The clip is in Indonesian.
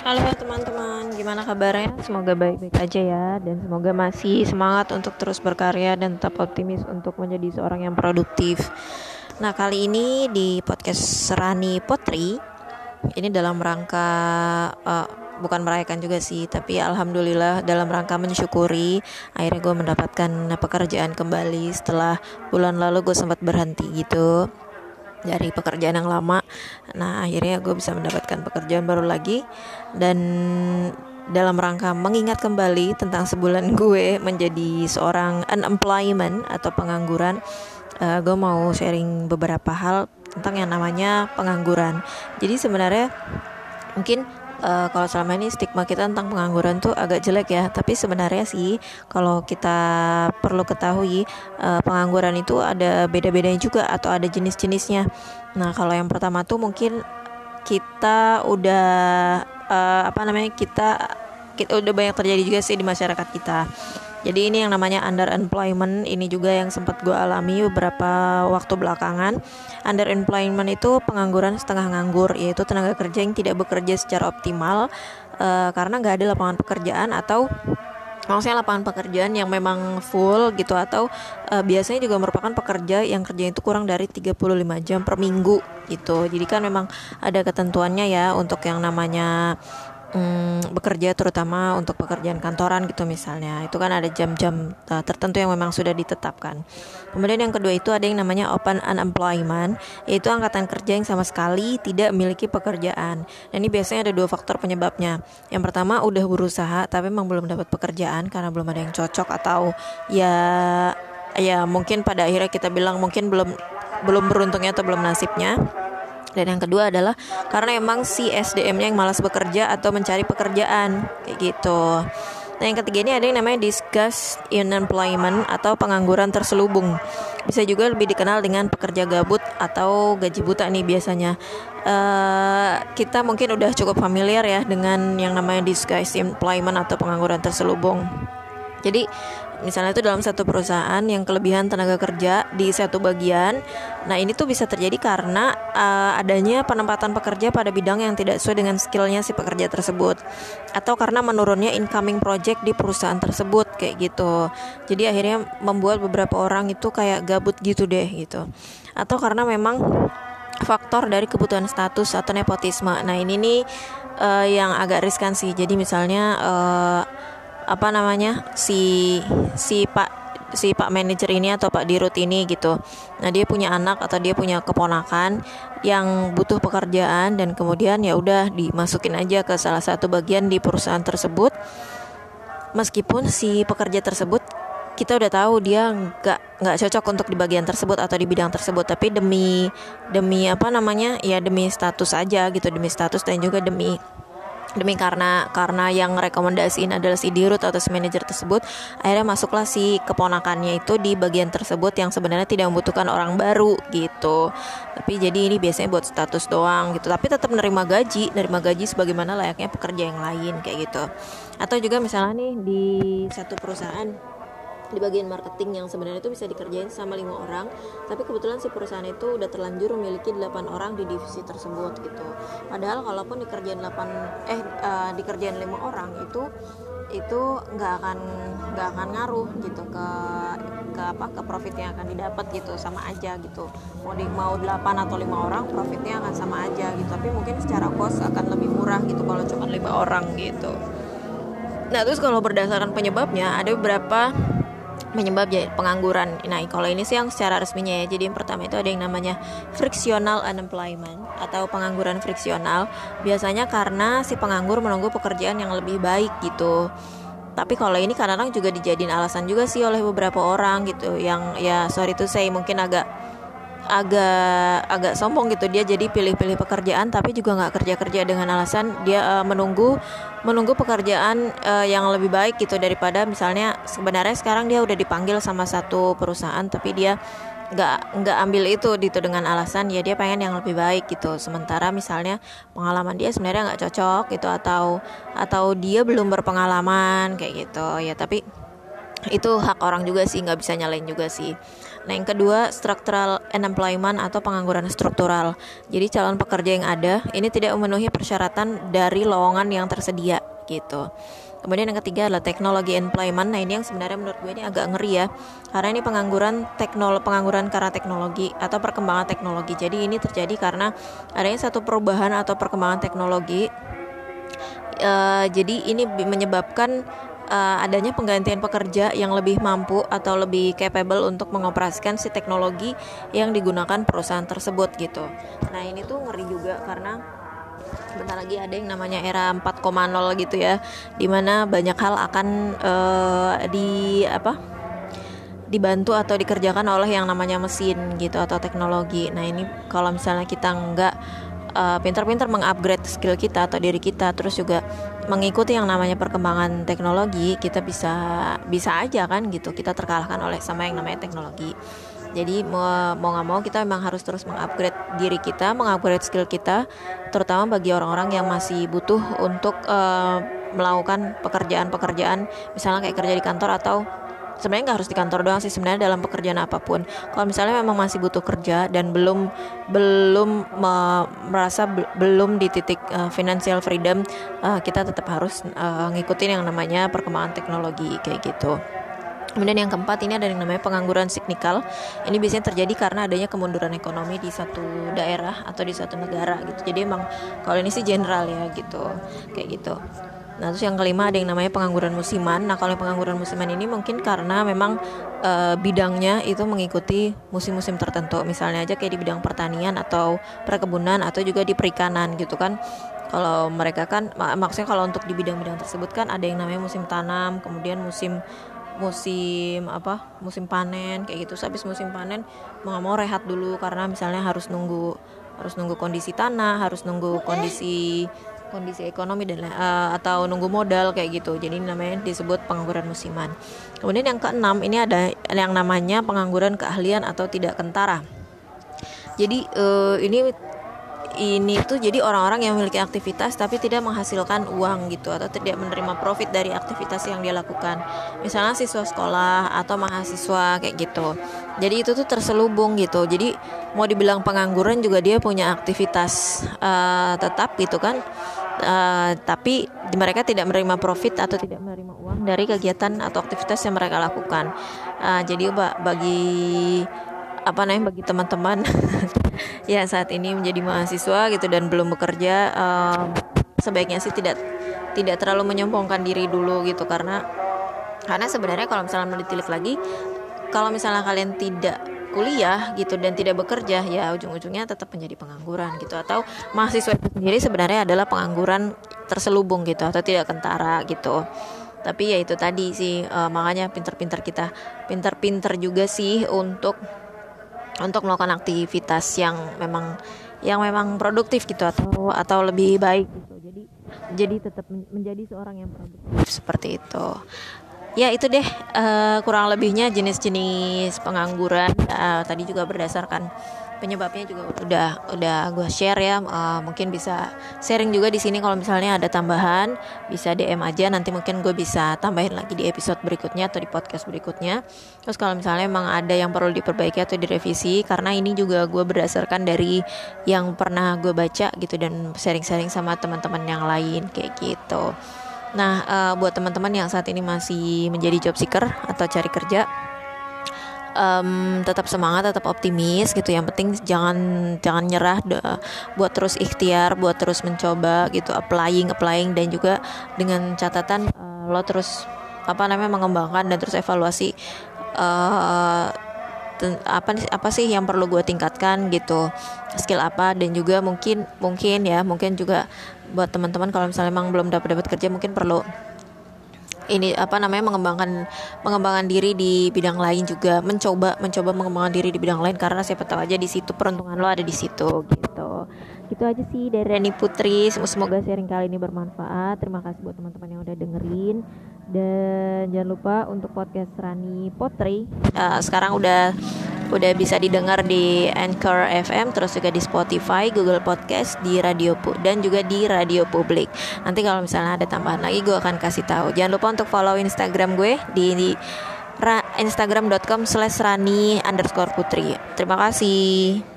Halo teman-teman, gimana kabarnya? Semoga baik-baik aja ya dan semoga masih semangat untuk terus berkarya dan tetap optimis untuk menjadi seorang yang produktif. Nah, kali ini di podcast Serani Potri ini dalam rangka uh, bukan merayakan juga sih, tapi alhamdulillah dalam rangka mensyukuri akhirnya gue mendapatkan pekerjaan kembali setelah bulan lalu gue sempat berhenti gitu dari pekerjaan yang lama. Nah akhirnya gue bisa mendapatkan pekerjaan baru lagi. Dan dalam rangka mengingat kembali tentang sebulan gue menjadi seorang unemployment atau pengangguran uh, gue mau sharing beberapa hal tentang yang namanya pengangguran. Jadi sebenarnya mungkin uh, kalau selama ini stigma kita tentang pengangguran tuh agak jelek ya. Tapi sebenarnya sih kalau kita perlu ketahui uh, pengangguran itu ada beda-bedanya juga atau ada jenis-jenisnya. Nah kalau yang pertama tuh mungkin kita udah uh, apa namanya kita kita udah banyak terjadi juga sih di masyarakat kita jadi ini yang namanya underemployment ini juga yang sempat gue alami beberapa waktu belakangan. Underemployment itu pengangguran setengah nganggur, yaitu tenaga kerja yang tidak bekerja secara optimal uh, karena nggak ada lapangan pekerjaan atau maksudnya lapangan pekerjaan yang memang full gitu atau uh, biasanya juga merupakan pekerja yang kerja itu kurang dari 35 jam per minggu gitu. Jadi kan memang ada ketentuannya ya untuk yang namanya hmm, bekerja terutama untuk pekerjaan kantoran gitu misalnya. Itu kan ada jam-jam uh, tertentu yang memang sudah ditetapkan. Kemudian yang kedua itu ada yang namanya open unemployment yaitu angkatan kerja yang sama sekali tidak memiliki pekerjaan. Dan ini biasanya ada dua faktor penyebabnya. Yang pertama udah berusaha tapi memang belum dapat pekerjaan karena belum ada yang cocok atau ya ya mungkin pada akhirnya kita bilang mungkin belum belum beruntungnya atau belum nasibnya dan yang kedua adalah karena emang si SDM-nya yang malas bekerja atau mencari pekerjaan kayak gitu. Nah yang ketiga ini ada yang namanya discuss unemployment atau pengangguran terselubung. Bisa juga lebih dikenal dengan pekerja gabut atau gaji buta nih biasanya. Uh, kita mungkin udah cukup familiar ya dengan yang namanya disguise employment atau pengangguran terselubung. Jadi misalnya itu dalam satu perusahaan yang kelebihan tenaga kerja di satu bagian. Nah ini tuh bisa terjadi karena uh, adanya penempatan pekerja pada bidang yang tidak sesuai dengan skillnya si pekerja tersebut, atau karena menurunnya incoming project di perusahaan tersebut kayak gitu. Jadi akhirnya membuat beberapa orang itu kayak gabut gitu deh gitu, atau karena memang faktor dari kebutuhan status atau nepotisme. Nah ini nih uh, yang agak riskan sih. Jadi misalnya uh, apa namanya si si Pak si Pak manajer ini atau Pak Dirut ini gitu. Nah, dia punya anak atau dia punya keponakan yang butuh pekerjaan dan kemudian ya udah dimasukin aja ke salah satu bagian di perusahaan tersebut. Meskipun si pekerja tersebut kita udah tahu dia nggak nggak cocok untuk di bagian tersebut atau di bidang tersebut tapi demi demi apa namanya ya demi status aja gitu demi status dan juga demi demi karena karena yang rekomendasiin adalah si dirut atau si manajer tersebut akhirnya masuklah si keponakannya itu di bagian tersebut yang sebenarnya tidak membutuhkan orang baru gitu. Tapi jadi ini biasanya buat status doang gitu. Tapi tetap menerima gaji menerima gaji sebagaimana layaknya pekerja yang lain kayak gitu. Atau juga misalnya nih di satu perusahaan di bagian marketing yang sebenarnya itu bisa dikerjain sama lima orang. Tapi kebetulan si perusahaan itu udah terlanjur memiliki delapan orang di divisi tersebut gitu. Padahal kalaupun dikerjain delapan eh uh, dikerjain lima orang itu itu nggak akan nggak akan ngaruh gitu ke ke apa ke profit yang akan didapat gitu sama aja gitu. Mau di mau 8 atau lima orang profitnya akan sama aja gitu. Tapi mungkin secara cost akan lebih murah gitu kalau cuma lima orang gitu. Nah terus kalau berdasarkan penyebabnya ada beberapa penyebab pengangguran. Nah, kalau ini sih yang secara resminya ya. Jadi yang pertama itu ada yang namanya frictional unemployment atau pengangguran friksional. Biasanya karena si penganggur menunggu pekerjaan yang lebih baik gitu. Tapi kalau ini kadang-kadang juga dijadiin alasan juga sih oleh beberapa orang gitu yang ya sorry tuh saya mungkin agak agak agak sombong gitu. Dia jadi pilih-pilih pekerjaan tapi juga nggak kerja-kerja dengan alasan dia uh, menunggu menunggu pekerjaan uh, yang lebih baik gitu daripada misalnya sebenarnya sekarang dia udah dipanggil sama satu perusahaan tapi dia nggak nggak ambil itu gitu dengan alasan ya dia pengen yang lebih baik gitu. Sementara misalnya pengalaman dia sebenarnya nggak cocok gitu atau atau dia belum berpengalaman kayak gitu. Ya tapi itu hak orang juga sih nggak bisa nyalain juga sih nah yang kedua structural unemployment atau pengangguran struktural jadi calon pekerja yang ada ini tidak memenuhi persyaratan dari lowongan yang tersedia gitu Kemudian yang ketiga adalah teknologi employment. Nah ini yang sebenarnya menurut gue ini agak ngeri ya, karena ini pengangguran teknol pengangguran karena teknologi atau perkembangan teknologi. Jadi ini terjadi karena adanya satu perubahan atau perkembangan teknologi. Uh, jadi ini menyebabkan uh, adanya penggantian pekerja yang lebih mampu atau lebih capable untuk mengoperasikan si teknologi yang digunakan perusahaan tersebut gitu. Nah ini tuh ngeri juga karena bentar lagi ada yang namanya era 4,0 gitu ya, di mana banyak hal akan uh, di apa? dibantu atau dikerjakan oleh yang namanya mesin gitu atau teknologi. Nah ini kalau misalnya kita nggak uh, pintar-pintar mengupgrade skill kita atau diri kita, terus juga mengikuti yang namanya perkembangan teknologi kita bisa bisa aja kan gitu kita terkalahkan oleh sama yang namanya teknologi. Jadi mau mau mau kita memang harus terus mengupgrade diri kita mengupgrade skill kita terutama bagi orang-orang yang masih butuh untuk uh, melakukan pekerjaan-pekerjaan misalnya kayak kerja di kantor atau sebenarnya nggak harus di kantor doang sih sebenarnya dalam pekerjaan apa pun kalau misalnya memang masih butuh kerja dan belum belum me, merasa be, belum di titik uh, financial freedom uh, kita tetap harus uh, ngikutin yang namanya perkembangan teknologi kayak gitu Kemudian yang keempat ini ada yang namanya pengangguran signikal. Ini biasanya terjadi karena adanya kemunduran ekonomi di satu daerah atau di satu negara gitu. Jadi emang kalau ini sih general ya gitu. Kayak gitu. Nah, terus yang kelima ada yang namanya pengangguran musiman. Nah, kalau pengangguran musiman ini mungkin karena memang e, bidangnya itu mengikuti musim-musim tertentu. Misalnya aja kayak di bidang pertanian atau perkebunan atau juga di perikanan gitu kan. Kalau mereka kan mak maksudnya kalau untuk di bidang-bidang tersebut kan ada yang namanya musim tanam, kemudian musim musim apa musim panen kayak gitu habis musim panen mau nggak mau rehat dulu karena misalnya harus nunggu harus nunggu kondisi tanah harus nunggu kondisi kondisi ekonomi dan uh, atau nunggu modal kayak gitu. Jadi namanya disebut pengangguran musiman. Kemudian yang keenam ini ada yang namanya pengangguran keahlian atau tidak kentara. Jadi uh, ini ini tuh jadi orang-orang yang memiliki aktivitas tapi tidak menghasilkan uang gitu atau tidak menerima profit dari aktivitas yang dia lakukan. Misalnya siswa sekolah atau mahasiswa kayak gitu. Jadi itu tuh terselubung gitu. Jadi mau dibilang pengangguran juga dia punya aktivitas uh, tetap gitu kan. Uh, tapi mereka tidak menerima profit atau tidak menerima uang dari kegiatan atau aktivitas yang mereka lakukan. Uh, jadi bagi apa namanya bagi teman-teman ya saat ini menjadi mahasiswa gitu dan belum bekerja um, sebaiknya sih tidak tidak terlalu menyombongkan diri dulu gitu karena karena sebenarnya kalau misalnya ditilik lagi kalau misalnya kalian tidak kuliah gitu dan tidak bekerja ya ujung-ujungnya tetap menjadi pengangguran gitu atau mahasiswa itu sendiri sebenarnya adalah pengangguran terselubung gitu atau tidak kentara gitu tapi ya itu tadi sih uh, makanya pinter-pinter kita pinter-pinter juga sih untuk untuk melakukan aktivitas yang memang yang memang produktif gitu atau atau lebih baik gitu. Jadi jadi tetap menjadi seorang yang produktif seperti itu. Ya itu deh uh, kurang lebihnya jenis-jenis pengangguran uh, tadi juga berdasarkan penyebabnya juga udah udah gue share ya. Uh, mungkin bisa sharing juga di sini kalau misalnya ada tambahan bisa DM aja. Nanti mungkin gue bisa tambahin lagi di episode berikutnya atau di podcast berikutnya. Terus kalau misalnya emang ada yang perlu diperbaiki atau direvisi karena ini juga gue berdasarkan dari yang pernah gue baca gitu dan sharing-sharing sama teman-teman yang lain kayak gitu nah uh, buat teman-teman yang saat ini masih menjadi job seeker atau cari kerja um, tetap semangat, tetap optimis gitu. Yang penting jangan jangan nyerah, buat terus ikhtiar, buat terus mencoba gitu, applying, applying dan juga dengan catatan uh, lo terus apa namanya mengembangkan dan terus evaluasi uh, apa apa sih yang perlu gue tingkatkan gitu skill apa dan juga mungkin mungkin ya mungkin juga buat teman-teman kalau misalnya emang belum dapat dapat kerja mungkin perlu ini apa namanya mengembangkan mengembangkan diri di bidang lain juga mencoba mencoba mengembangkan diri di bidang lain karena siapa tahu aja di situ peruntungan lo ada di situ gitu gitu aja sih dari Rani Putri semoga sharing kali ini bermanfaat terima kasih buat teman-teman yang udah dengerin dan jangan lupa untuk podcast Rani Putri uh, sekarang udah udah bisa didengar di Anchor FM terus juga di Spotify, Google Podcast, di Radio Pu dan juga di Radio Publik. Nanti kalau misalnya ada tambahan lagi gue akan kasih tahu. Jangan lupa untuk follow Instagram gue di, di instagram.com slash rani underscore putri. Terima kasih.